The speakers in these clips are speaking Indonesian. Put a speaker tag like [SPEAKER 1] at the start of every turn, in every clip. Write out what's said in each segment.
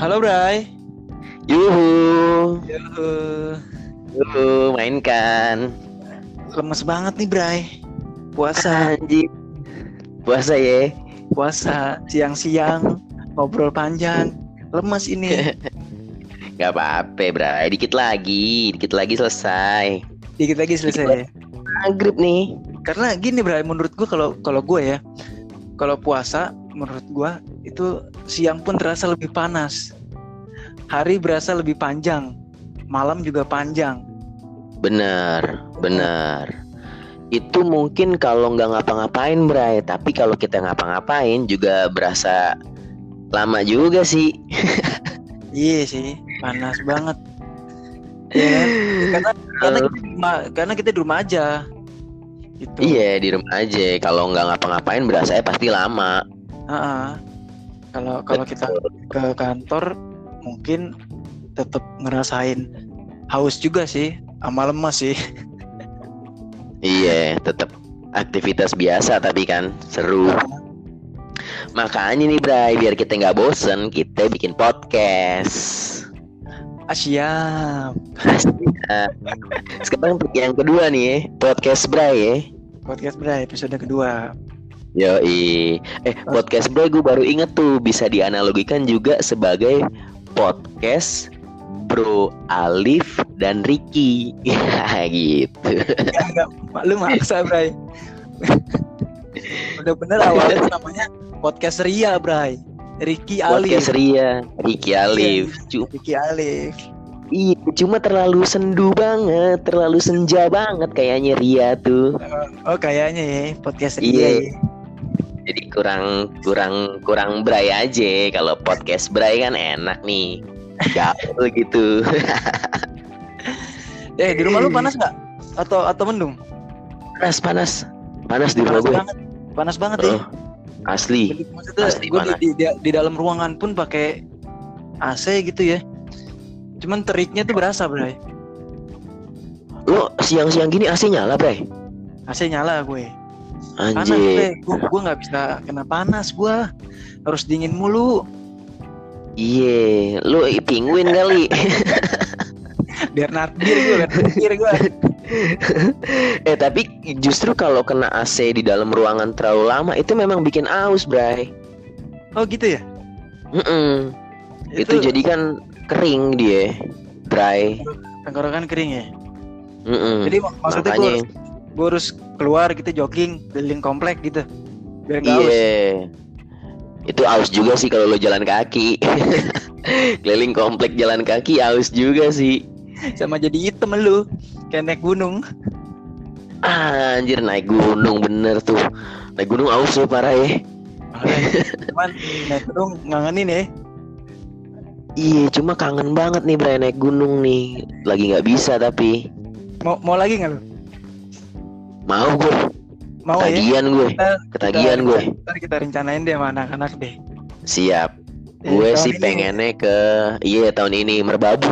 [SPEAKER 1] Halo Bray.
[SPEAKER 2] Yuhu,
[SPEAKER 1] Yuhu.
[SPEAKER 2] yuhu, mainkan.
[SPEAKER 1] Lemes banget nih Bray. Puasa,
[SPEAKER 2] Anjir. Puasa ya.
[SPEAKER 1] puasa siang-siang ngobrol panjang. Lemes ini.
[SPEAKER 2] Gak apa-apa, Bray. Dikit lagi, dikit lagi selesai.
[SPEAKER 1] Dikit lagi selesai.
[SPEAKER 2] Maghrib nih.
[SPEAKER 1] Karena gini Bray, menurut gua kalau kalau gue ya, kalau puasa menurut gua itu siang pun terasa lebih panas. Hari berasa lebih panjang. Malam juga panjang.
[SPEAKER 2] Bener, bener. Itu mungkin kalau nggak ngapa-ngapain, Bray. Tapi kalau kita ngapa-ngapain juga berasa lama juga sih.
[SPEAKER 1] Iya sih, panas banget. Kan? Karena karena kita di rumah, karena kita di rumah aja. Gitu.
[SPEAKER 2] Iya, di rumah aja. Kalau nggak ngapa-ngapain berasa ya pasti lama.
[SPEAKER 1] Ha-ha. Kalau kalau kita ke kantor mungkin tetap ngerasain haus juga sih, sama lemas sih.
[SPEAKER 2] Iya, tetap aktivitas biasa tapi kan seru. Makanya nih Bray, biar kita nggak bosen, kita bikin podcast.
[SPEAKER 1] Ah, siap.
[SPEAKER 2] Nah, sekarang yang kedua nih, podcast Bray ya.
[SPEAKER 1] Podcast Bray episode kedua.
[SPEAKER 2] Yoi. Eh, podcast Bray gue baru inget tuh bisa dianalogikan juga sebagai podcast Bro Alif dan Ricky. Gitu.
[SPEAKER 1] Enggak, enggak. Lu maksa, Bray. Udah bener awalnya namanya podcast Ria, Bray. Ricky Alif.
[SPEAKER 2] Podcast Ria, Ricky Alif. Cu-
[SPEAKER 1] Ricky Alif.
[SPEAKER 2] Iya, cuma terlalu sendu banget, terlalu senja banget kayaknya Ria tuh.
[SPEAKER 1] Oh, kayaknya ya podcast
[SPEAKER 2] Iya.
[SPEAKER 1] Ria. ya.
[SPEAKER 2] Jadi kurang kurang kurang bray aja. Kalau podcast bray kan enak nih. Gaul gitu.
[SPEAKER 1] Eh, di rumah lu panas nggak? Atau atau mendung?
[SPEAKER 2] panas panas panas di rumah gue.
[SPEAKER 1] banget. Panas banget ya.
[SPEAKER 2] Oh, asli.
[SPEAKER 1] Jadi maksudnya
[SPEAKER 2] Pasti
[SPEAKER 1] gue di, di- di dalam ruangan pun pakai AC gitu ya. Cuman teriknya tuh berasa, Bray.
[SPEAKER 2] Lo siang-siang gini AC nyala, Bray?
[SPEAKER 1] AC nyala gue. Panas,
[SPEAKER 2] Anjir.
[SPEAKER 1] Bray. Gue gue nggak bisa kena panas gue. Harus dingin mulu.
[SPEAKER 2] Iya, lo i- penguin kali.
[SPEAKER 1] Biar nardir gue, biar gue.
[SPEAKER 2] eh tapi justru kalau kena AC di dalam ruangan terlalu lama itu memang bikin aus, Bray.
[SPEAKER 1] Oh gitu ya?
[SPEAKER 2] Mm-mm. Itu, jadi kan kering dia, dry.
[SPEAKER 1] tenggorokan kering ya.
[SPEAKER 2] Mm-mm.
[SPEAKER 1] Jadi mak- maksudnya
[SPEAKER 2] Makanya,
[SPEAKER 1] gue harus keluar gitu jogging keliling komplek gitu. Biar nggak haus.
[SPEAKER 2] iya. Itu aus juga sih kalau lo jalan kaki. Keliling komplek jalan kaki aus juga sih.
[SPEAKER 1] Sama jadi hitam lu. Kayak naik gunung.
[SPEAKER 2] Ah, anjir naik gunung bener tuh. Naik gunung aus lo parah ya.
[SPEAKER 1] Cuman naik gunung ngangenin ya.
[SPEAKER 2] Iya, cuma kangen banget nih Bray naik gunung nih. Lagi nggak bisa tapi
[SPEAKER 1] Mau mau lagi nggak lu?
[SPEAKER 2] Mau gue.
[SPEAKER 1] Mau ya?
[SPEAKER 2] Ketagihan gue.
[SPEAKER 1] Kita,
[SPEAKER 2] Ketagihan
[SPEAKER 1] kita-
[SPEAKER 2] gue.
[SPEAKER 1] Ntar kita rencanain deh sama anak-anak deh.
[SPEAKER 2] Siap.
[SPEAKER 1] Eh,
[SPEAKER 2] Gue sih
[SPEAKER 1] ini-
[SPEAKER 2] pengennya ke iya tahun ini merbabu.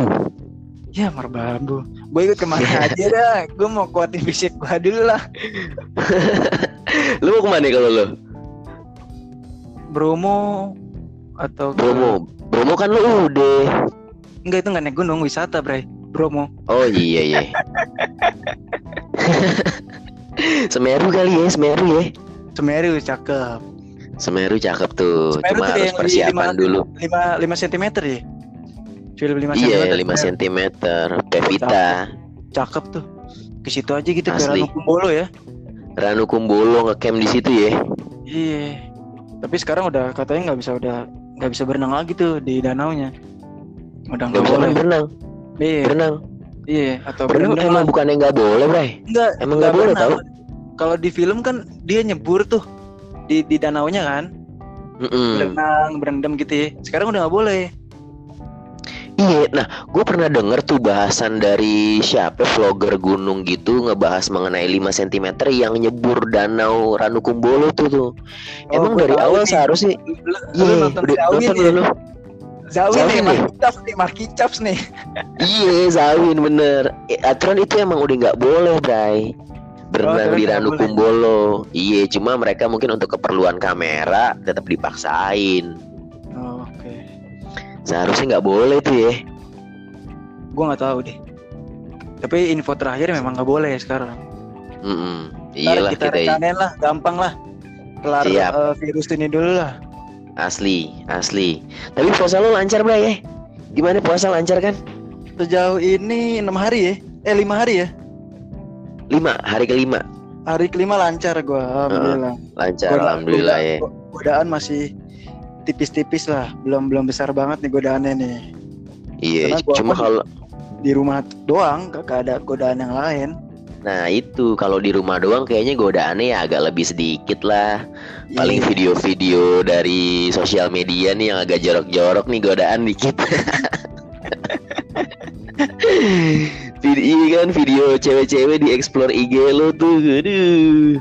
[SPEAKER 1] Ya merbabu. Gue ikut ke mana aja dah. Gue mau kuatin fisik gue dulu lah.
[SPEAKER 2] Lu mau ke mana kalau lu?
[SPEAKER 1] Bromo atau ke-
[SPEAKER 2] Bromo. Bromo kan lu udah.
[SPEAKER 1] Enggak itu nggak naik gunung wisata Bray. Bromo.
[SPEAKER 2] Oh iya iya. Semeru kali ya, Semeru ya.
[SPEAKER 1] Semeru cakep.
[SPEAKER 2] Semeru cakep tuh.
[SPEAKER 1] Semeru
[SPEAKER 2] Cuma
[SPEAKER 1] tuh
[SPEAKER 2] harus persiapan
[SPEAKER 1] lima-
[SPEAKER 2] dulu.
[SPEAKER 1] 5 5 cm ya. Film 5
[SPEAKER 2] Iya,
[SPEAKER 1] cm.
[SPEAKER 2] 5 cm. Pevita,
[SPEAKER 1] Cakep tuh. Ke situ aja gitu ke. Ranu Kumbolo ya.
[SPEAKER 2] Ranu Kumbolo ngecamp di situ ya.
[SPEAKER 1] Iya. Tapi sekarang udah katanya nggak bisa udah nggak bisa berenang lagi tuh di danaunya. Udah
[SPEAKER 2] Gak
[SPEAKER 1] nggak boleh.
[SPEAKER 2] berenang,
[SPEAKER 1] Iya.
[SPEAKER 2] berenang.
[SPEAKER 1] Iya. Atau
[SPEAKER 2] Berenang
[SPEAKER 1] berendam
[SPEAKER 2] emang
[SPEAKER 1] lah.
[SPEAKER 2] bukannya nggak boleh, Bray.
[SPEAKER 1] Enggak.
[SPEAKER 2] Emang nggak boleh tau?
[SPEAKER 1] Kalau di film kan dia nyebur tuh di di danaunya kan.
[SPEAKER 2] Mm-mm.
[SPEAKER 1] Berenang, berendam gitu ya. Sekarang udah nggak boleh.
[SPEAKER 2] Iya, nah gue pernah denger tuh bahasan dari siapa vlogger gunung gitu ngebahas mengenai 5 cm yang nyebur danau Ranu Kumbolo tuh tuh. Emang
[SPEAKER 1] Oh, gua
[SPEAKER 2] dari awal seharusnya Iya, udah nonton
[SPEAKER 1] ya? Zawin nih? Marky Chaps nih, Marky Chaps nih.
[SPEAKER 2] Iya, Zawin bener. Eh, aturan itu emang udah nggak boleh, Bray. Berenang
[SPEAKER 1] aturan
[SPEAKER 2] di Ranu. Kumbolo. Iya, cuma mereka mungkin untuk keperluan kamera tetap dipaksain.
[SPEAKER 1] Oh, Oke.
[SPEAKER 2] Seharusnya nggak boleh tuh ya.
[SPEAKER 1] Gue nggak tahu deh. Tapi info terakhir memang nggak boleh sekarang.
[SPEAKER 2] Mm-mm.
[SPEAKER 1] Ntar
[SPEAKER 2] Iyalah
[SPEAKER 1] kita,
[SPEAKER 2] kita,
[SPEAKER 1] rekanin lah, gampang lah. Kelar
[SPEAKER 2] Siap.
[SPEAKER 1] eh, virus ini dulu lah.
[SPEAKER 2] Asli, asli. Tapi puasa lo lancar bray ya? Gimana puasa lancar kan?
[SPEAKER 1] Sejauh ini enam hari ya? Eh lima hari ya?
[SPEAKER 2] Lima, hari kelima
[SPEAKER 1] Hari kelima lancar gue, alhamdulillah.
[SPEAKER 2] lancar,
[SPEAKER 1] Goda-
[SPEAKER 2] alhamdulillah ya.
[SPEAKER 1] go- Godaan masih tipis-tipis lah, belum belum besar banget nih godaannya nih.
[SPEAKER 2] Iya,
[SPEAKER 1] gua
[SPEAKER 2] cuma
[SPEAKER 1] pun-
[SPEAKER 2] kalau
[SPEAKER 1] Di rumah doang, gak ada godaan yang lain.
[SPEAKER 2] Nah itu kalau di rumah doang kayaknya godaannya ya agak lebih sedikit lah. Paling
[SPEAKER 1] Iya.
[SPEAKER 2] video-video dari sosial media nih yang agak jorok-jorok nih godaan dikit. Vid- Iya kan video cewek-cewek di explore IG lo tuh, aduh.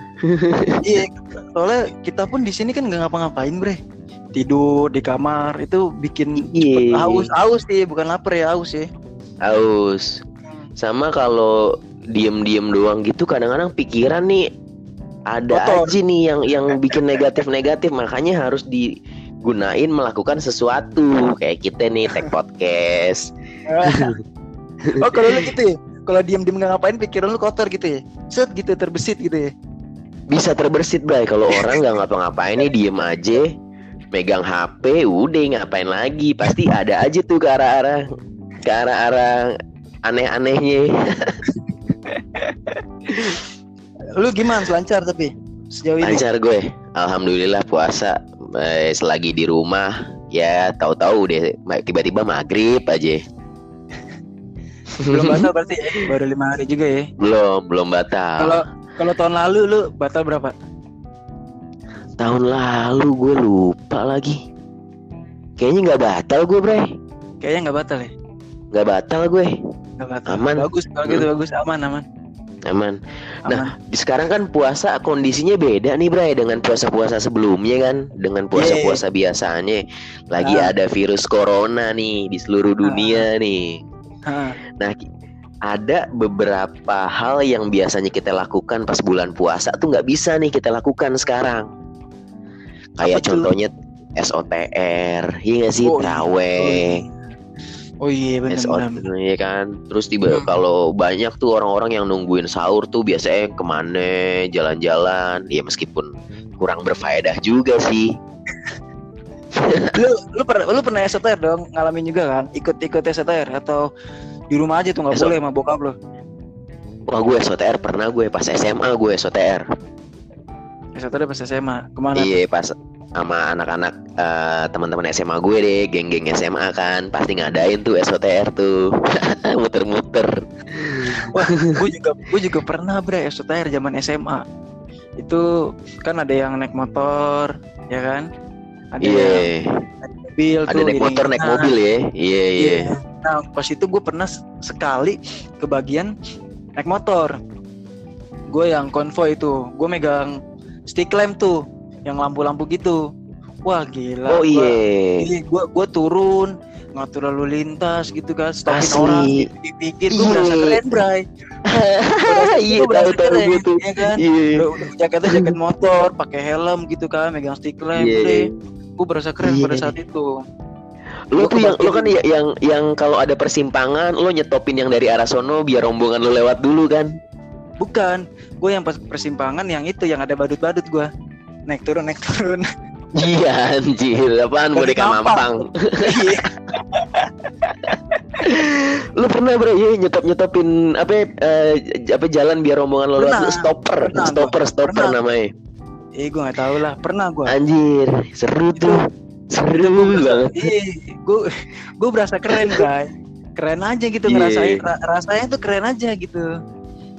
[SPEAKER 1] Iya, soalnya kita pun di sini kan nggak ngapa-ngapain, bre. Tidur di kamar itu bikin
[SPEAKER 2] Iya.
[SPEAKER 1] haus, haus sih, bukan lapar ya, haus ya.
[SPEAKER 2] Aus. Sama kalau diem-diem doang gitu kadang-kadang pikiran nih ada
[SPEAKER 1] Kotor.
[SPEAKER 2] aja nih yang yang bikin negatif-negatif makanya harus digunain melakukan sesuatu kayak kita nih tag podcast.
[SPEAKER 1] oh, kalau lu gitu ya? Kalau diem-diem nggak ngapain, pikiran lu kotor gitu ya? Set gitu, terbesit gitu ya?
[SPEAKER 2] Bisa terbersit Bray kalau orang nggak ngapa-ngapain nih diem aja megang HP udah ngapain lagi pasti ada aja tuh ke arah-arah ke arah-arah aneh-anehnya
[SPEAKER 1] Lu gimana? Lancar tapi sejauh ini?
[SPEAKER 2] lancar gue alhamdulillah puasa eh, selagi di rumah ya tahu-tahu deh tiba-tiba maghrib aja
[SPEAKER 1] Belum batal berarti ya? Baru lima hari juga ya?
[SPEAKER 2] belum belum batal
[SPEAKER 1] Kalau kalau tahun lalu lu batal berapa?
[SPEAKER 2] tahun lalu gue lupa lagi kayaknya nggak batal gue bre
[SPEAKER 1] Kayaknya nggak batal ya?
[SPEAKER 2] nggak batal gue
[SPEAKER 1] Nggak batal.
[SPEAKER 2] Aman.
[SPEAKER 1] Bagus kalau gitu bagus aman aman.
[SPEAKER 2] Aman
[SPEAKER 1] aman.
[SPEAKER 2] Nah, di sekarang kan puasa kondisinya beda nih Bray dengan puasa-puasa sebelumnya kan dengan puasa-puasa biasanya lagi
[SPEAKER 1] Ah.
[SPEAKER 2] ada virus corona nih di seluruh dunia nih.
[SPEAKER 1] Hah.
[SPEAKER 2] Nah, ada beberapa hal yang biasanya kita lakukan pas bulan puasa tuh nggak bisa nih kita lakukan sekarang. Kayak
[SPEAKER 1] Apa tuh?
[SPEAKER 2] contohnya SOTR, iya nggak sih
[SPEAKER 1] Oh, iya.
[SPEAKER 2] Traweh.
[SPEAKER 1] Oh iya benar
[SPEAKER 2] SOT
[SPEAKER 1] benar.
[SPEAKER 2] ya kan terus tiba
[SPEAKER 1] Hmm.
[SPEAKER 2] kalau banyak tuh orang-orang yang nungguin sahur tuh biasanya ke mana jalan-jalan ya meskipun kurang berfaedah juga sih
[SPEAKER 1] Lu lu pernah lu pernah STR dong ngalamin juga kan? Ikut-ikut STR atau di rumah aja tuh nggak boleh sama bokap lu.
[SPEAKER 2] wah gue SOTR pernah gue pas SMA gue SOTR
[SPEAKER 1] STR pas SMA. Ke mana?
[SPEAKER 2] iya pas sama anak-anak eh, teman-teman SMA gue deh geng-geng SMA kan pasti ngadain tuh SOTR tuh muter-muter
[SPEAKER 1] Wah, gue juga gue juga pernah bre STR zaman SMA. Itu kan ada yang naik motor, ya kan? Ada yang
[SPEAKER 2] iya
[SPEAKER 1] naik mobil
[SPEAKER 2] ada
[SPEAKER 1] tuh,
[SPEAKER 2] naik motor naik
[SPEAKER 1] iring-iringan.
[SPEAKER 2] mobil ya iya iya
[SPEAKER 1] Nah, pas itu gue pernah sekali kebagian naik motor. Gue yang konvoy itu, gue megang stick lamp tuh, yang lampu-lampu gitu. Wah gila.
[SPEAKER 2] oh iya
[SPEAKER 1] Iya, gue gue turun ngatur lalu lintas gitu kan, stopin
[SPEAKER 2] Asli.
[SPEAKER 1] orang, dipikir gue
[SPEAKER 2] Iya.
[SPEAKER 1] berasa keren, Bray.
[SPEAKER 2] iya tahu tahu gue tuh
[SPEAKER 1] ya kan?
[SPEAKER 2] iya
[SPEAKER 1] jaketnya jaket motor, pakai helm gitu kan, megang stick lamp,
[SPEAKER 2] Iya.
[SPEAKER 1] Gue berasa keren
[SPEAKER 2] Iya.
[SPEAKER 1] pada saat itu.
[SPEAKER 2] Lo tuh yang lo kan ya, yang yang kalau ada persimpangan lo nyetopin yang dari arah sono biar rombongan lo lewat dulu kan.
[SPEAKER 1] Bukan, gue yang pas persimpangan yang itu yang ada badut-badut gue. Naik turun, naik turun.
[SPEAKER 2] Iya anjir, apaan
[SPEAKER 1] Dari
[SPEAKER 2] boneka mampang.
[SPEAKER 1] Iya.
[SPEAKER 2] Lo pernah bro ya nyetop nyetopin apa eh, apa jalan biar rombongan lo lewat. Lu stopper,
[SPEAKER 1] Pernah,
[SPEAKER 2] stopper,
[SPEAKER 1] gua.
[SPEAKER 2] stopper
[SPEAKER 1] Pernah.
[SPEAKER 2] namanya.
[SPEAKER 1] Eh, gue nggak tahu lah. Pernah gue.
[SPEAKER 2] Anjir, seru tuh. Seru banget.
[SPEAKER 1] Iya, gue gue berasa keren, guys. Keren aja gitu
[SPEAKER 2] Iya.
[SPEAKER 1] ngerasain. Ra- rasanya tuh keren aja gitu.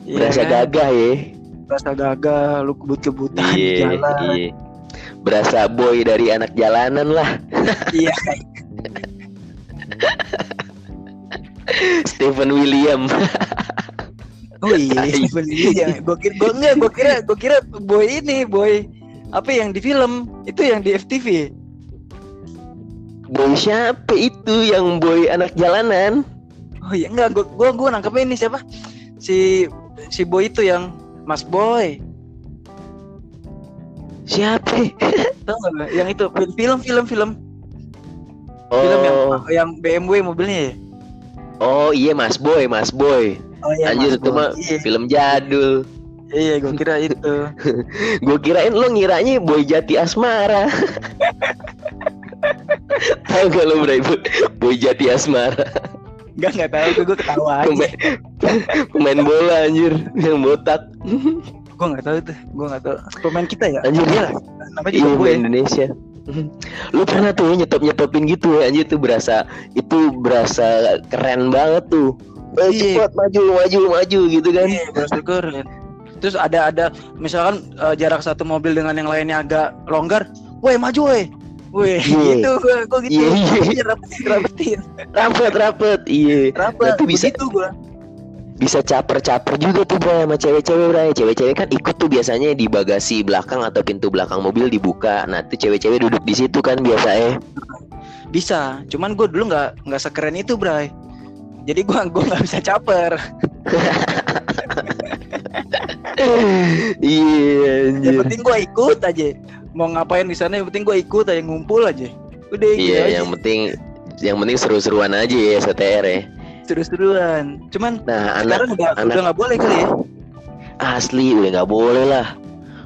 [SPEAKER 1] Iya
[SPEAKER 2] Berasa
[SPEAKER 1] kan?
[SPEAKER 2] gagah ya.
[SPEAKER 1] Berasa gagah, lu kebut-kebutan
[SPEAKER 2] Iya,
[SPEAKER 1] jalan.
[SPEAKER 2] iya. Berasa boy dari anak jalanan lah.
[SPEAKER 1] Iya.
[SPEAKER 2] Stephen William.
[SPEAKER 1] Oh iya, Stephen William. Gue kira, gue enggak, gue kira, gue kira boy ini, boy apa yang di film itu yang di FTV.
[SPEAKER 2] Boy siapa itu yang boy anak jalanan?
[SPEAKER 1] Oh iya enggak, gua gua, gua nangkepnya ini siapa? Si si boy itu yang Mas Boy.
[SPEAKER 2] Siapa?
[SPEAKER 1] Tahu enggak? Yang itu film film film film. Film yang
[SPEAKER 2] Oh,
[SPEAKER 1] yang BMW mobilnya ya?
[SPEAKER 2] oh iya Mas Boy, Mas Boy.
[SPEAKER 1] Oh iya.
[SPEAKER 2] Anjir itu mah
[SPEAKER 1] Iya,
[SPEAKER 2] film jadul.
[SPEAKER 1] iya gue kira itu.
[SPEAKER 2] Gue kirain lo ngiranya Boy Jati Asmara. Tahu gak lo? Boy- Boy Jati Asmara.
[SPEAKER 1] Enggak enggak tahu gue, gue ketawa aja.
[SPEAKER 2] Pemain, pemain bola anjir yang botak.
[SPEAKER 1] gue nggak tahu tuh. Gue nggak tahu. Pemain kita ya?
[SPEAKER 2] Anjir.
[SPEAKER 1] Iya lah. Namanya
[SPEAKER 2] Iya
[SPEAKER 1] juga gue.
[SPEAKER 2] pemain Indonesia. Lu pernah tuh nyetop nyetopin gitu ya anjir tuh berasa itu berasa keren banget tuh. Eh,
[SPEAKER 1] Iya.
[SPEAKER 2] cepat maju maju maju gitu kan.
[SPEAKER 1] Iya, berasa keren. Terus ada ada misalkan eh, jarak satu mobil dengan yang lainnya agak longgar, woi maju woi.
[SPEAKER 2] Iya.
[SPEAKER 1] gitu gue gue gitu.
[SPEAKER 2] Iya, iya.
[SPEAKER 1] Rapetin, rapetin.
[SPEAKER 2] Rapet rapet. Iya.
[SPEAKER 1] Rapet,
[SPEAKER 2] Berarti bisa
[SPEAKER 1] begitu gue.
[SPEAKER 2] bisa caper-caper juga tuh bro sama cewek-cewek bro cewek-cewek kan ikut tuh biasanya di bagasi belakang atau pintu belakang mobil dibuka nah tuh cewek-cewek duduk di situ kan biasanya
[SPEAKER 1] Bisa, cuman gue dulu nggak nggak sekeren itu, Bray. Jadi gue gue nggak bisa caper.
[SPEAKER 2] iya
[SPEAKER 1] Yang penting gue ikut aja. Mau ngapain di sana, yang penting gue ikut aja ngumpul aja. Udah gitu
[SPEAKER 2] iya
[SPEAKER 1] aja.
[SPEAKER 2] yang penting yang penting seru-seruan aja ya SOTR ya
[SPEAKER 1] Seru-seruan. Cuman
[SPEAKER 2] nah anak
[SPEAKER 1] sekarang udah
[SPEAKER 2] anak-
[SPEAKER 1] udah nggak boleh kali ya.
[SPEAKER 2] asli udah nggak boleh lah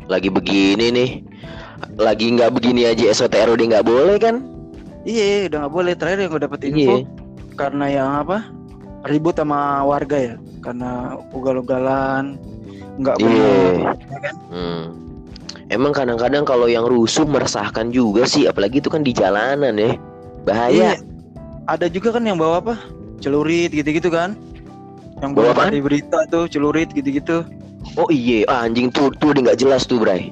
[SPEAKER 2] lagi begini nih lagi nggak begini aja SOTR udah nggak boleh kan
[SPEAKER 1] Iya, udah nggak boleh. Terakhir yang gue dapet info
[SPEAKER 2] iya
[SPEAKER 1] karena yang apa ribut sama warga ya, karena ugal-ugalan nggak
[SPEAKER 2] Iya.
[SPEAKER 1] benar. ya kan?
[SPEAKER 2] Hmm. Emang kadang-kadang kalau yang rusuh meresahkan juga sih, apalagi itu kan di jalanan ya. Bahaya.
[SPEAKER 1] Iya. Ada juga kan yang bawa apa? Celurit gitu-gitu kan? Yang
[SPEAKER 2] Bawa
[SPEAKER 1] bawa
[SPEAKER 2] apaan?
[SPEAKER 1] di berita tuh celurit gitu-gitu.
[SPEAKER 2] Oh iya, ah, anjing tuh tuh udah nggak jelas tuh, Bray.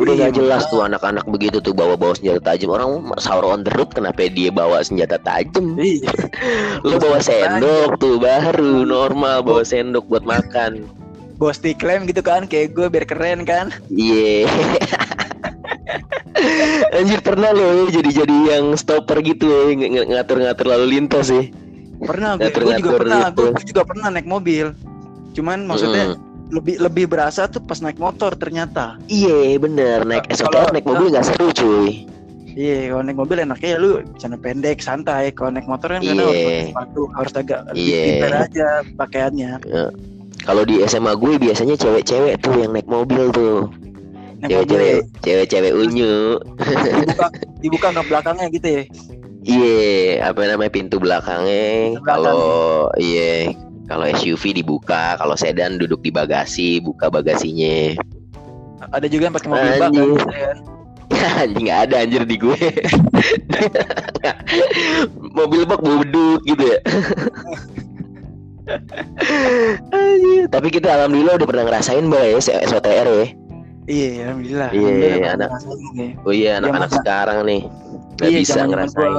[SPEAKER 2] Udah
[SPEAKER 1] Iya,
[SPEAKER 2] nggak jelas tuh anak-anak begitu tuh bawa-bawa senjata tajam. Orang sahur on the road kenapa dia bawa senjata tajam?
[SPEAKER 1] Iya.
[SPEAKER 2] Lu bawa sendok tuh baru normal bawa sendok buat makan.
[SPEAKER 1] Stick lem gitu kan, kayak gue biar keren kan?
[SPEAKER 2] Iya. Anjir pernah lo ya jadi-jadi yang stopper gitu ya, ng- ng- ngatur-ngatur lalu lintas ya.
[SPEAKER 1] Pernah gue, gue juga pernah,
[SPEAKER 2] gitu.
[SPEAKER 1] gue, juga pernah naik mobil. Cuman maksudnya
[SPEAKER 2] Mm-mm.
[SPEAKER 1] lebih lebih berasa tuh pas naik motor ternyata.
[SPEAKER 2] Iya bener naik SOTR naik mobil nggak seru cuy.
[SPEAKER 1] Iya, kalau naik mobil enaknya ya lu celana pendek, santai. Kalau naik motor kan kadang
[SPEAKER 2] Iya.
[SPEAKER 1] harus pakai sepatu, harus agak lebih
[SPEAKER 2] Iya.
[SPEAKER 1] pintar aja pakaiannya.
[SPEAKER 2] Kalau di SMA gue biasanya cewek-cewek tuh yang naik mobil tuh. Cewek-cewek,
[SPEAKER 1] ya,
[SPEAKER 2] cewek-cewek unyu.
[SPEAKER 1] dibuka dibuka ke belakangnya gitu ya.
[SPEAKER 2] Iya, apa namanya pintu belakangnya. Kalau iya, kalau SUV dibuka, kalau sedan duduk di bagasi, buka bagasinya.
[SPEAKER 1] Ada juga yang pakai mobil bak kan.
[SPEAKER 2] Anjing.
[SPEAKER 1] gitu kan.
[SPEAKER 2] anjing nggak ada anjir di gue. mobil bak beduk gitu ya. Tapi kita alhamdulillah udah pernah ngerasain mbak ya SOTR ya.
[SPEAKER 1] Iya, alhamdulillah.
[SPEAKER 2] Iya,
[SPEAKER 1] Alhamdulillah,
[SPEAKER 2] anak-
[SPEAKER 1] nih.
[SPEAKER 2] Oh iya anak-anak
[SPEAKER 1] masa-
[SPEAKER 2] sekarang nih nggak
[SPEAKER 1] Iya,
[SPEAKER 2] bisa ngerasain.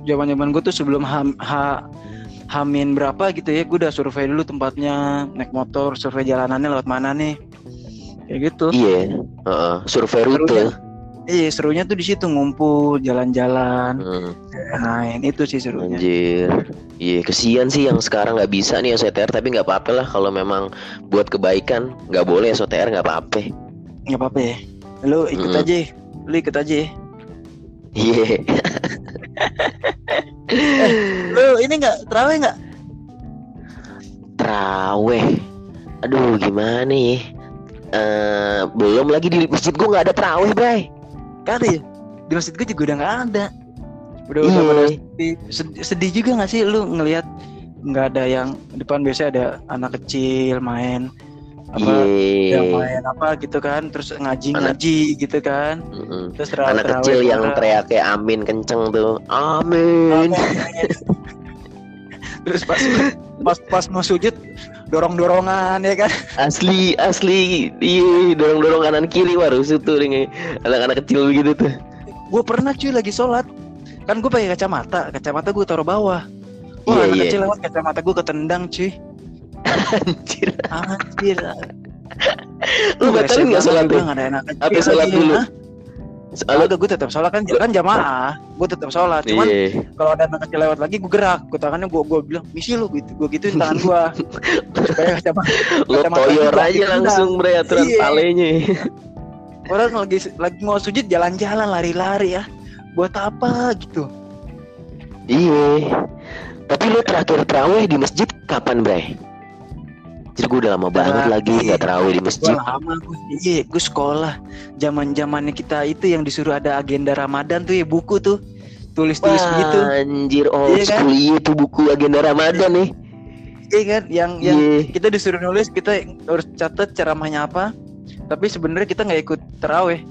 [SPEAKER 1] Zaman-zaman gue tuh sebelum ham, ha, Hamin berapa gitu ya, gue udah survei dulu tempatnya, naik motor, survei jalanannya lewat mana nih. Kayak gitu.
[SPEAKER 2] Iya, heeh. survei rute.
[SPEAKER 1] Iya, serunya tuh di situ ngumpul, jalan-jalan,
[SPEAKER 2] Hmm,
[SPEAKER 1] main itu sih serunya.
[SPEAKER 2] anjir. Iya, kesian sih yang sekarang nggak bisa nih SOTR tapi nggak apa-apa lah kalau memang buat kebaikan nggak boleh SOTR nggak apa-apa.
[SPEAKER 1] Nggak apa-apa ya. Lu ikut
[SPEAKER 2] Mm-mm.
[SPEAKER 1] aja, lu ikut aja. ya.
[SPEAKER 2] Iya.
[SPEAKER 1] Lu ini nggak terawih nggak?
[SPEAKER 2] Teraweh. Aduh, gimana ya? Eh, belum lagi di masjid gua nggak ada teraweh,
[SPEAKER 1] Kali ya? Di masjid gue juga udah nggak ada. Udah udah
[SPEAKER 2] Iya.
[SPEAKER 1] pada sedih, sedih, juga nggak sih lu ngelihat nggak ada yang depan biasanya ada anak kecil main apa yang
[SPEAKER 2] Iya.
[SPEAKER 1] main apa gitu kan terus ngaji
[SPEAKER 2] Anak-
[SPEAKER 1] ngaji gitu kan
[SPEAKER 2] Mm-mm.
[SPEAKER 1] terus terawih-
[SPEAKER 2] Anak
[SPEAKER 1] terawih
[SPEAKER 2] kecil yang teriak kayak amin kenceng tuh. Amin.
[SPEAKER 1] terus pas pas pas mau sujud dorong dorongan ya kan
[SPEAKER 2] Asli, asli. Iya, dorong-dorong kanan kiri baru tuh dengan anak-anak kecil begitu tuh.
[SPEAKER 1] gue pernah cuy lagi sholat kan gue pakai kacamata kacamata gue taruh bawah wah
[SPEAKER 2] Iya,
[SPEAKER 1] anak
[SPEAKER 2] iya.
[SPEAKER 1] kecil lewat kacamata gue ketendang cuy
[SPEAKER 2] Anjir.
[SPEAKER 1] anjir
[SPEAKER 2] Lu batalin nggak sholat tuh?
[SPEAKER 1] ada anak kecil
[SPEAKER 2] Apa sholat dulu? Soalnya
[SPEAKER 1] Agak gue tetap sholat kan kan jamaah gue tetap sholat cuman
[SPEAKER 2] Iya.
[SPEAKER 1] kalau ada anak kecil lewat lagi gue gerak gue tangannya gue gue bilang misi lu gitu gue gituin tangan gue supaya kacamata
[SPEAKER 2] Lo toyor aja langsung bre aturan
[SPEAKER 1] Iya.
[SPEAKER 2] palenya.
[SPEAKER 1] orang lagi lagi mau sujud jalan-jalan lari-lari ya buat apa gitu
[SPEAKER 2] Iya. Tapi lu terakhir terawih di masjid kapan, Bray? Jadi gue udah lama banget lagi nggak terawih di
[SPEAKER 1] Gue
[SPEAKER 2] masjid.
[SPEAKER 1] lama gue. Iya, gue sekolah. Zaman zamannya kita itu yang disuruh ada agenda Ramadan tuh ya buku tuh. Tulis-tulis
[SPEAKER 2] Wah,
[SPEAKER 1] gitu.
[SPEAKER 2] anjir old
[SPEAKER 1] Iya kan?
[SPEAKER 2] school iya buku agenda Ramadan nih.
[SPEAKER 1] Iya kan? Yang yang
[SPEAKER 2] Iya.
[SPEAKER 1] kita disuruh nulis kita harus catat ceramahnya apa. Tapi sebenarnya kita nggak ikut terawih.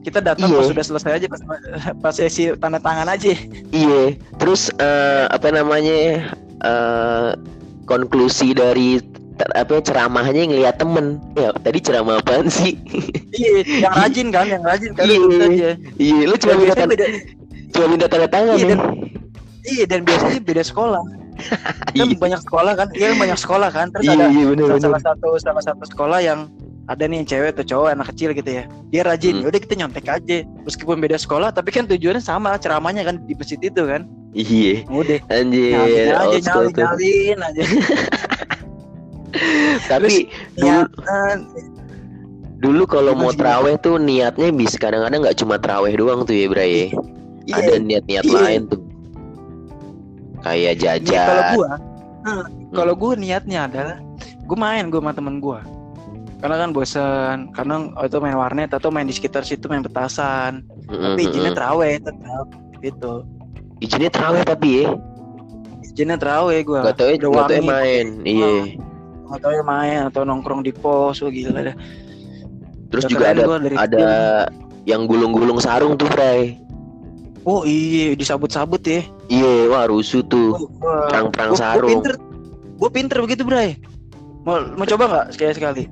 [SPEAKER 1] Kita datang
[SPEAKER 2] Iya.
[SPEAKER 1] pas sudah selesai aja pas pas sesi tanda tangan aja.
[SPEAKER 2] Iya. Terus eh, apa namanya? eh konklusi dari apa ceramahnya ngeliat temen. Ya tadi ceramah apaan sih?
[SPEAKER 1] Iya, yang rajin kan, yang rajin kan
[SPEAKER 2] Iya. iya lu cuma minta tanda,
[SPEAKER 1] beda,
[SPEAKER 2] cuma minta tanda tangan
[SPEAKER 1] Iya, dan- iya dan biasanya beda sekolah. Kan
[SPEAKER 2] Iya.
[SPEAKER 1] banyak sekolah kan, iya banyak sekolah kan. Terus
[SPEAKER 2] iya
[SPEAKER 1] ada
[SPEAKER 2] iya bener bener.
[SPEAKER 1] salah satu salah satu sekolah yang ada nih cewek atau cowok anak kecil gitu ya. Dia rajin
[SPEAKER 2] Hmm.
[SPEAKER 1] yaudah kita nyontek aja. Meskipun beda sekolah tapi kan tujuannya sama ceramahnya kan di masjid itu kan.
[SPEAKER 2] Iya.
[SPEAKER 1] Udah.
[SPEAKER 2] Anjir
[SPEAKER 1] nyalin aja nyalin nyalin aja
[SPEAKER 2] tapi dulu
[SPEAKER 1] niatan
[SPEAKER 2] dulu kalau mau teraweh tuh niatnya bisa kadang-kadang nggak cuma teraweh doang tuh ya Bray.
[SPEAKER 1] Iya
[SPEAKER 2] ada niat-niat
[SPEAKER 1] Iya.
[SPEAKER 2] lain tuh. Kayak
[SPEAKER 1] Nih, kalau
[SPEAKER 2] jajan.
[SPEAKER 1] gua hmm, kalau gua niatnya adalah gua main gua sama temen gua. Karena kan bosan kadang oh, itu main warnet atau main di sekitar situ main petasan.
[SPEAKER 2] Mm-mm,
[SPEAKER 1] tapi izinnya
[SPEAKER 2] mm-mm.
[SPEAKER 1] teraweh tetap gitu.
[SPEAKER 2] Izinnya teraweh tapi ya?
[SPEAKER 1] Izinnya teraweh gua.
[SPEAKER 2] Nggak tahu ya ya main iya
[SPEAKER 1] tahu ya main atau nongkrong di pos wah gila dah
[SPEAKER 2] terus
[SPEAKER 1] Udah
[SPEAKER 2] juga ada ada yang gulung-gulung sarung tuh
[SPEAKER 1] kecil. oh iya disabut-sabut ya
[SPEAKER 2] iya wah rusuh tuh
[SPEAKER 1] Wah,
[SPEAKER 2] perang-perang sarung
[SPEAKER 1] Gua pinter, gua pinter begitu, Bray. Mau mau coba nggak sekali sekali?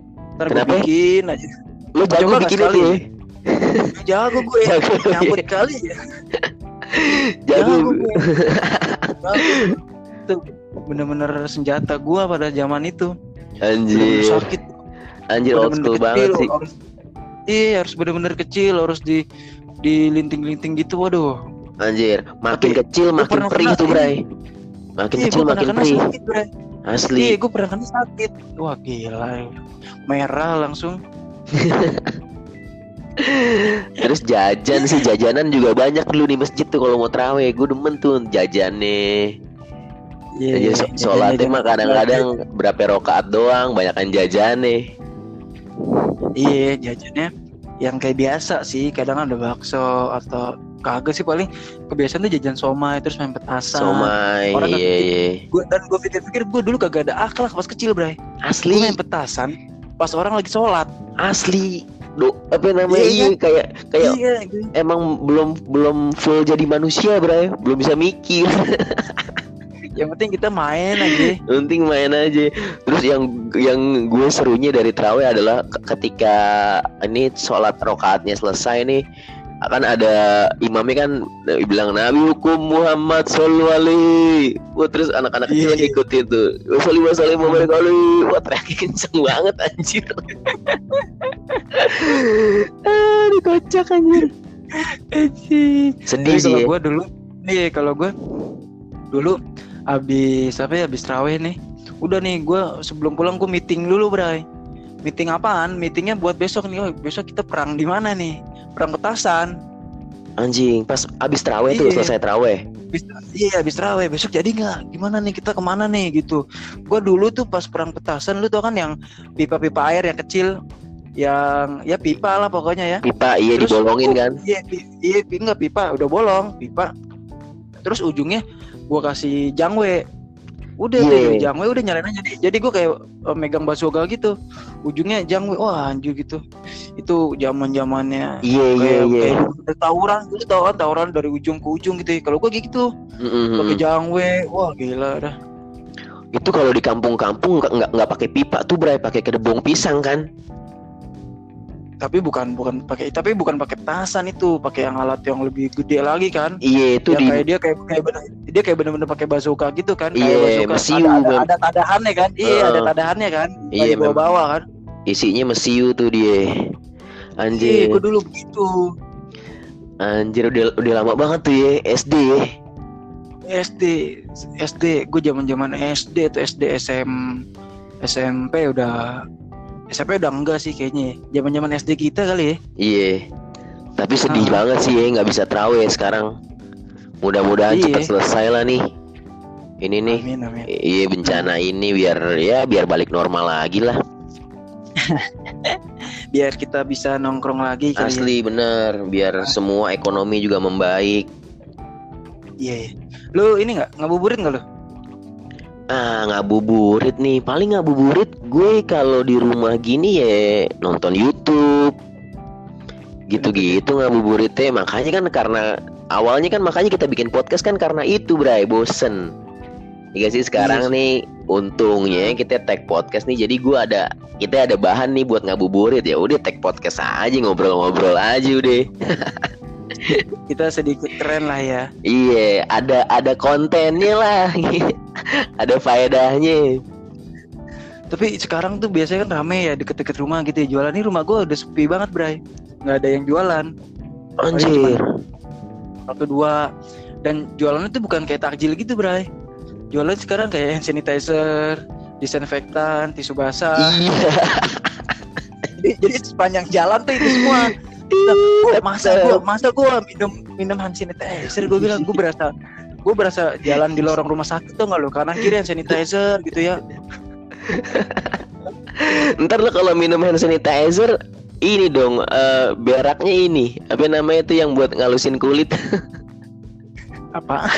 [SPEAKER 1] Ntar
[SPEAKER 2] Kenapa?
[SPEAKER 1] bikin aja.
[SPEAKER 2] lu jago
[SPEAKER 1] Coba nggak
[SPEAKER 2] bikin
[SPEAKER 1] sekali?
[SPEAKER 2] itu ya
[SPEAKER 1] Jago gue ya.
[SPEAKER 2] Jago,
[SPEAKER 1] Nyambut kali ya.
[SPEAKER 2] jago
[SPEAKER 1] Jago gue. Jago. Itu bener-bener senjata gua pada zaman itu.
[SPEAKER 2] Anjir
[SPEAKER 1] sakit.
[SPEAKER 2] anjir old
[SPEAKER 1] Bener-bener
[SPEAKER 2] school
[SPEAKER 1] kecil,
[SPEAKER 2] banget sih
[SPEAKER 1] Harus, iya, harus bener-bener kecil, harus di dilinting-linting gitu. Waduh.
[SPEAKER 2] anjir makin
[SPEAKER 1] Tapi,
[SPEAKER 2] kecil makin perih tuh. Bray makin
[SPEAKER 1] Iya,
[SPEAKER 2] kecil makin perih
[SPEAKER 1] sakit, Bray.
[SPEAKER 2] asli
[SPEAKER 1] Iya, gue pernah kena sakit. Wah, gila. Merah langsung.
[SPEAKER 2] Terus jajan sih jajanan juga banyak dulu di masjid tuh kalau mau terawih gue demen tuh jajannya.
[SPEAKER 1] Iya,
[SPEAKER 2] Aja so-
[SPEAKER 1] jajan-
[SPEAKER 2] sholatnya
[SPEAKER 1] jajan-
[SPEAKER 2] mah kadang-kadang berapa rokaat doang, banyakan jajannya.
[SPEAKER 1] Iya jajannya yang kayak biasa sih kadang ada bakso atau kagak sih paling kebiasaan tuh jajan somai terus main petasan.
[SPEAKER 2] Somai,
[SPEAKER 1] Orang
[SPEAKER 2] iya iya.
[SPEAKER 1] Gua, dan gue pikir-pikir gue dulu kagak ada akhlak pas kecil bray. Gue
[SPEAKER 2] Asli,
[SPEAKER 1] main petasan pas orang lagi sholat.
[SPEAKER 2] asli. Do, apa namanya?
[SPEAKER 1] Iya,
[SPEAKER 2] Iya, kayak kayak
[SPEAKER 1] Iya, gue-
[SPEAKER 2] emang belum belum full jadi manusia, Bray. Belum bisa mikir.
[SPEAKER 1] yang penting kita main aja.
[SPEAKER 2] penting main aja terus yang yang gue serunya dari terawih adalah ke- ketika ini sholat rokaatnya selesai nih akan ada imamnya kan eh, bilang Nabi hukum Muhammad sallallahu alaihi Wah, terus anak-anak kecil
[SPEAKER 1] Iya.
[SPEAKER 2] ikut itu Wasallim wasallim wa barik alaihi Wah teriaknya kenceng banget anjir Aduh kocak anjir Sedih
[SPEAKER 1] Tapi
[SPEAKER 2] sih
[SPEAKER 1] kalau
[SPEAKER 2] ya.
[SPEAKER 1] gue dulu, nih kalau gue dulu abis apa ya abis terawih nih, udah nih gue sebelum pulang gue meeting dulu bray. Meeting apaan? Meetingnya buat besok nih. Oh, besok kita perang di mana nih? Perang petasan.
[SPEAKER 2] Anjing pas abis terawih tuh
[SPEAKER 1] Iya.
[SPEAKER 2] selesai terawih
[SPEAKER 1] Abis, iya abis terawih besok jadi nggak? Gimana nih kita ke mana nih gitu? Gue dulu tuh pas perang petasan lu tau kan yang pipa-pipa air yang kecil, yang ya pipa lah pokoknya ya.
[SPEAKER 2] Pipa iya
[SPEAKER 1] Terus,
[SPEAKER 2] dibolongin kan
[SPEAKER 1] Iya, iya, enggak pipa, udah bolong, pipa. Terus ujungnya gua kasih jangwe. Udah
[SPEAKER 2] Iya.
[SPEAKER 1] deh, jangwe udah nyalain aja. Jadi, jadi gua kayak eh, megang basoga gitu. Ujungnya jangwe. Wah, anjir gitu. Itu zaman-zamannya
[SPEAKER 2] Iya iya iya
[SPEAKER 1] udah tawuran, lu tau kan tawuran dari ujung ke ujung gitu. ya. Kalau kayak gitu,
[SPEAKER 2] Mm-mm.
[SPEAKER 1] pakai jangwe. Wah, gila dah.
[SPEAKER 2] itu kalau di kampung-kampung nggak nggak nggak pakai pipa tuh bray pakai kedebong pisang kan
[SPEAKER 1] Tapi bukan bukan pakai tapi bukan pakai petasan itu, pakai yang alat yang lebih gede lagi kan.
[SPEAKER 2] iya itu
[SPEAKER 1] yang
[SPEAKER 2] di
[SPEAKER 1] kayak dia kayak kayak bener, dia kayak bener-bener pakai bazooka gitu kan?
[SPEAKER 2] Iya, mesiu,
[SPEAKER 1] ada, ada, ada tadahannya kan? Iya
[SPEAKER 2] Heeh.
[SPEAKER 1] ada tadahannya kan?
[SPEAKER 2] Iya,
[SPEAKER 1] iya bawa bawa kan?
[SPEAKER 2] Isinya mesiu tuh dia.
[SPEAKER 1] Iya
[SPEAKER 2] anjir
[SPEAKER 1] gue dulu begitu.
[SPEAKER 2] Anjir udah udah lama banget tuh ya SD ya.
[SPEAKER 1] SD SD gue zaman zaman SD atau SD SM SMP udah SMP udah enggak sih kayaknya zaman zaman SD kita kali ya
[SPEAKER 2] iya tapi sedih
[SPEAKER 1] Ah.
[SPEAKER 2] banget sih ya nggak bisa terawih sekarang Mudah-mudahan
[SPEAKER 1] Iya.
[SPEAKER 2] cepat selesai lah nih. Ini nih.
[SPEAKER 1] Amin amin.
[SPEAKER 2] Iya bencana ini biar ya biar balik normal lagi lah.
[SPEAKER 1] Biar kita bisa nongkrong lagi kali ya.
[SPEAKER 2] Asli bener. Biar semua ekonomi juga membaik.
[SPEAKER 1] Iya. iya. Lu ini nggak ngabuburit nggak lu?
[SPEAKER 2] Ah ngabuburit nih. Paling ngabuburit gue kalau di rumah gini ya nonton YouTube. Gitu-gitu ngabuburitnya. Makanya kan karena awalnya kan makanya kita bikin podcast kan karena itu Bray bosen. Iya sih sekarang
[SPEAKER 1] Iya.
[SPEAKER 2] nih untungnya kita tag podcast nih jadi gua ada kita ada bahan nih buat ngabuburit ya udah tag podcast aja ngobrol-ngobrol aja udah
[SPEAKER 1] Kita sedikit keren lah ya.
[SPEAKER 2] iya ada ada kontennya lah ada faedahnya
[SPEAKER 1] Tapi sekarang tuh biasanya kan rame ya deket-deket rumah gitu ya jualan. Ini rumah gua udah sepi banget, Bray. Nggak ada yang jualan.
[SPEAKER 2] anjir
[SPEAKER 1] Satu dua dan jualannya tuh bukan kayak takjil gitu, Bray. Jualan sekarang kayak hand sanitizer, disinfektan, tisu basah.
[SPEAKER 2] iya
[SPEAKER 1] jadi, jadi sepanjang jalan tuh itu semua. Nah, gua, masa gua masa gua minum minum hand sanitizer? Gue bilang gue berasa gue berasa jalan di lorong rumah sakit tuh nggak lo? Kanan kiri hand sanitizer gitu ya.
[SPEAKER 2] Ntar lo kalau minum hand sanitizer ini dong eh, beraknya ini. Apa namanya itu yang buat ngalusin kulit?
[SPEAKER 1] Apa?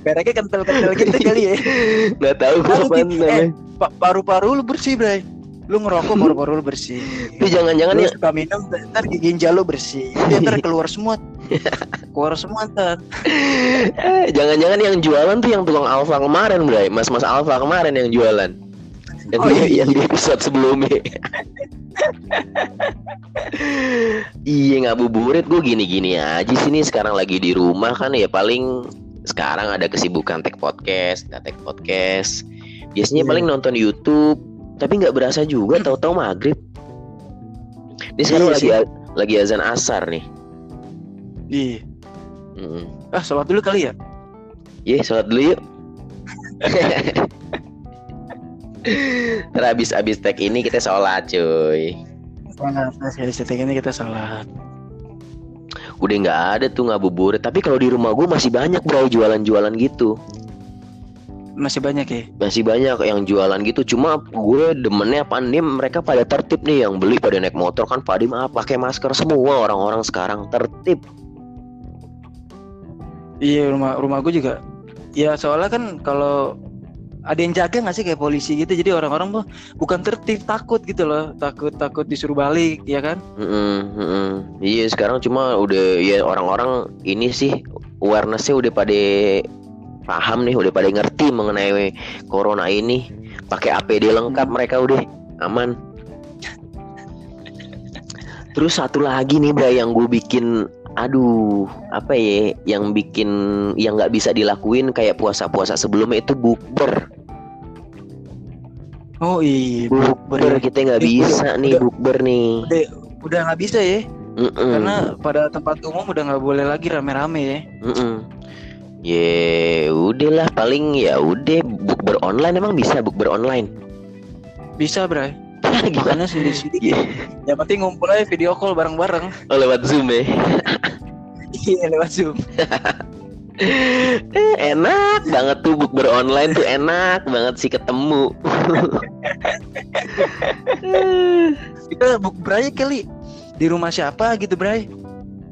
[SPEAKER 1] Bereknya kental-kental gitu kali ya.
[SPEAKER 2] Nggak tahu gua
[SPEAKER 1] Tahu,
[SPEAKER 2] apa namanya.
[SPEAKER 1] Eh, Pa- paru-paru lu bersih bray lu ngerokok paru-paru lu bersih
[SPEAKER 2] itu jangan-jangan
[SPEAKER 1] lu
[SPEAKER 2] ya
[SPEAKER 1] suka minum ntar ginjal lu bersih ntar keluar semua keluar semua ntar
[SPEAKER 2] Eh, Jangan-jangan yang jualan tuh yang tukang Alfa kemarin, Bray. Mas-mas Alfa kemarin yang jualan. Yang,
[SPEAKER 1] Oh, iya.
[SPEAKER 2] yang di episode sebelumnya. iya ngabuburit gue gini-gini aja sini sekarang lagi di rumah kan ya paling sekarang ada kesibukan tag podcast, nggak tag podcast. Biasanya
[SPEAKER 1] Iya.
[SPEAKER 2] paling nonton YouTube, tapi nggak berasa juga tahu-tahu maghrib. Ini sekarang
[SPEAKER 1] Iya
[SPEAKER 2] lagi
[SPEAKER 1] sih.
[SPEAKER 2] lagi azan asar nih.
[SPEAKER 1] iya
[SPEAKER 2] Mm-mm.
[SPEAKER 1] ah sholat dulu kali ya
[SPEAKER 2] Ye, sholat dulu yuk. Ntar abis abis tag ini kita sholat cuy.
[SPEAKER 1] sholat sekali setting ini kita sholat
[SPEAKER 2] Udah nggak ada tuh ngabuburit. Tapi kalau di rumah gue masih banyak bro jualan-jualan gitu.
[SPEAKER 1] Masih banyak ya?
[SPEAKER 2] Masih banyak yang jualan gitu. Cuma gue demennya apa nih mereka pada tertib nih yang beli pada naik motor kan. Pada mah pakai masker. Semua orang-orang sekarang tertib.
[SPEAKER 1] iya rumah rumah gue juga. Ya soalnya kan kalau ada yang jaga nggak sih kayak polisi gitu? Jadi orang-orang tuh bukan tertib takut gitu loh. Takut takut disuruh balik ya kan?
[SPEAKER 2] Mm-mm, mm-mm. Iya sekarang cuma udah ya orang-orang ini sih awarenessnya udah pada paham nih, udah pada ngerti mengenai corona ini. Pakai APD lengkap mereka udah aman. Terus satu lagi nih Bray yang gue bikin aduh apa ya yang bikin yang nggak bisa dilakuin kayak puasa-puasa sebelumnya itu bukber
[SPEAKER 1] oh iya bukber
[SPEAKER 2] bukber
[SPEAKER 1] ya.
[SPEAKER 2] kita nggak
[SPEAKER 1] Eh,
[SPEAKER 2] bisa
[SPEAKER 1] udah-
[SPEAKER 2] nih
[SPEAKER 1] udah-
[SPEAKER 2] bukber nih
[SPEAKER 1] udah udah nggak bisa ya
[SPEAKER 2] Mm-mm.
[SPEAKER 1] karena pada tempat umum udah nggak boleh lagi rame-rame ya
[SPEAKER 2] Mm-mm. Ya udahlah paling ya udah bukber online emang bisa bukber online.
[SPEAKER 1] bisa bray
[SPEAKER 2] Gimana?
[SPEAKER 1] sendiri-sendiri
[SPEAKER 2] Iya.
[SPEAKER 1] yang penting ngumpul aja video call bareng-bareng
[SPEAKER 2] Oh lewat zoom ya.
[SPEAKER 1] iya lewat zoom
[SPEAKER 2] Eh, enak banget tuh bukber online tuh enak banget sih ketemu.
[SPEAKER 1] kita buk Bray kali di rumah siapa gitu Bray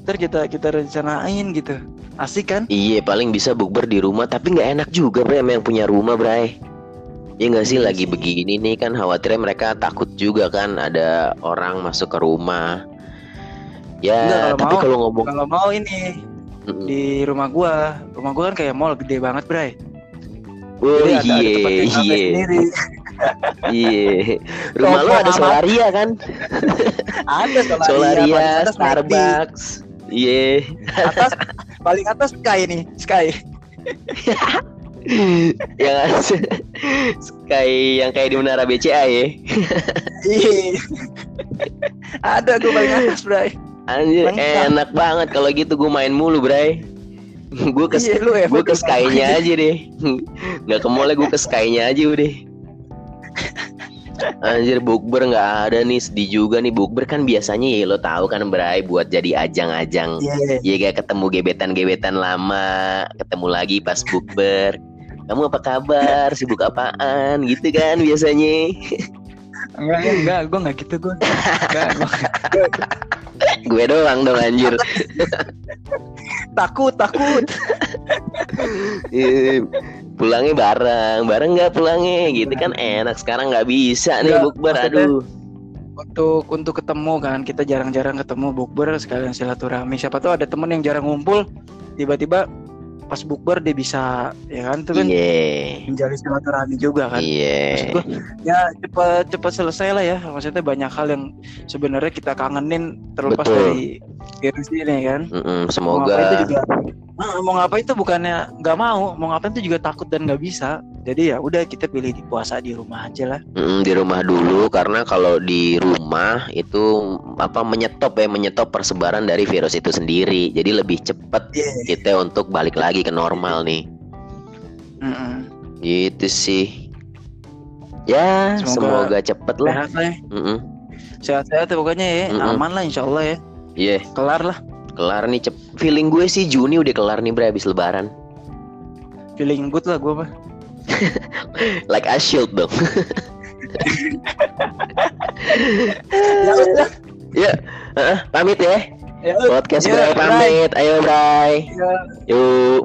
[SPEAKER 1] ntar kita kita rencanain gitu asik kan
[SPEAKER 2] iya paling bisa bukber di rumah tapi nggak enak juga bre sama yang punya rumah bre. Ya nggak sih lagi begini nih kan khawatirnya mereka takut juga kan ada orang masuk ke rumah. Ya
[SPEAKER 1] Enggak, kalau
[SPEAKER 2] tapi
[SPEAKER 1] mau-
[SPEAKER 2] kalau ngomong
[SPEAKER 1] kalau mau ini
[SPEAKER 2] Mm-mm.
[SPEAKER 1] di rumah gua rumah gua kan kayak mall gede banget Bray
[SPEAKER 2] Oh iya iya iya. Rumah lo
[SPEAKER 1] Sombong
[SPEAKER 2] ada. Solaria kan?
[SPEAKER 1] ada Solaria.
[SPEAKER 2] Starbucks. Iya.
[SPEAKER 1] atas paling atas Sky nih Sky
[SPEAKER 2] yang Sky yang kayak di Menara BCA ya.
[SPEAKER 1] Iya. ada gua paling atas Bray
[SPEAKER 2] Anjir,
[SPEAKER 1] Lengkap.
[SPEAKER 2] enak banget kalau gitu gue main mulu, Bray. gue ke
[SPEAKER 1] iya ya
[SPEAKER 2] gue ke Sky-nya aja deh. Nggak ke mall gue ke Sky-nya aja udah. Anjir bukber nggak ada nih sedih juga nih bukber kan biasanya ya lo tahu kan Bray buat jadi ajang-ajang
[SPEAKER 1] Iya.
[SPEAKER 2] ya kayak ketemu gebetan-gebetan lama ketemu lagi pas bukber kamu apa kabar sibuk apaan gitu kan biasanya
[SPEAKER 1] Enggak, enggak, gue enggak gitu gue. Nggak.
[SPEAKER 2] gue doang dong anjir
[SPEAKER 1] takut, takut.
[SPEAKER 2] Pulangnya bareng bareng nggak pulangnya gitu kan enak sekarang nggak bisa nih bukber aduh
[SPEAKER 1] Untuk untuk ketemu kan, kita jarang-jarang ketemu bukber sekalian silaturahmi. Siapa tahu ada temen yang jarang ngumpul, tiba-tiba pas bukber dia bisa ya kan itu kan
[SPEAKER 2] iya
[SPEAKER 1] menjalin silaturahmi juga kan.
[SPEAKER 2] iya
[SPEAKER 1] Maksud gua, ya cepat cepat selesai lah ya. Maksudnya banyak hal yang sebenarnya kita kangenin terlepas
[SPEAKER 2] Betul.
[SPEAKER 1] dari virus ini kan.
[SPEAKER 2] Mm-mm,
[SPEAKER 1] Mau ngapain itu
[SPEAKER 2] semoga
[SPEAKER 1] juga Ah, mau ngapain itu bukannya nggak mau, mau ngapain itu juga takut dan nggak bisa. Jadi ya udah kita pilih di puasa di rumah aja lah.
[SPEAKER 2] mm, di rumah dulu karena kalau di rumah itu apa menyetop ya menyetop persebaran dari virus itu sendiri jadi lebih cepat
[SPEAKER 1] Iya.
[SPEAKER 2] kita untuk balik lagi ke normal nih
[SPEAKER 1] Mm-mm.
[SPEAKER 2] gitu sih ya semoga,
[SPEAKER 1] Semoga
[SPEAKER 2] cepet lah
[SPEAKER 1] Sehat lah ya. Sehat-sehat ya pokoknya ya.
[SPEAKER 2] Mm-mm.
[SPEAKER 1] Aman lah insya Allah ya.
[SPEAKER 2] Iya,
[SPEAKER 1] Kelar lah.
[SPEAKER 2] Kelar nih cep. Feeling gue sih Juni udah kelar nih bre habis lebaran.
[SPEAKER 1] Feeling good lah gue mah.
[SPEAKER 2] Like a shield dong.
[SPEAKER 1] Ya
[SPEAKER 2] ya, heeh, pamit ya.
[SPEAKER 1] Ya.
[SPEAKER 2] Podcast
[SPEAKER 1] Ya,
[SPEAKER 2] pamit. Ayo Bray.
[SPEAKER 1] Ya.
[SPEAKER 2] Yuk.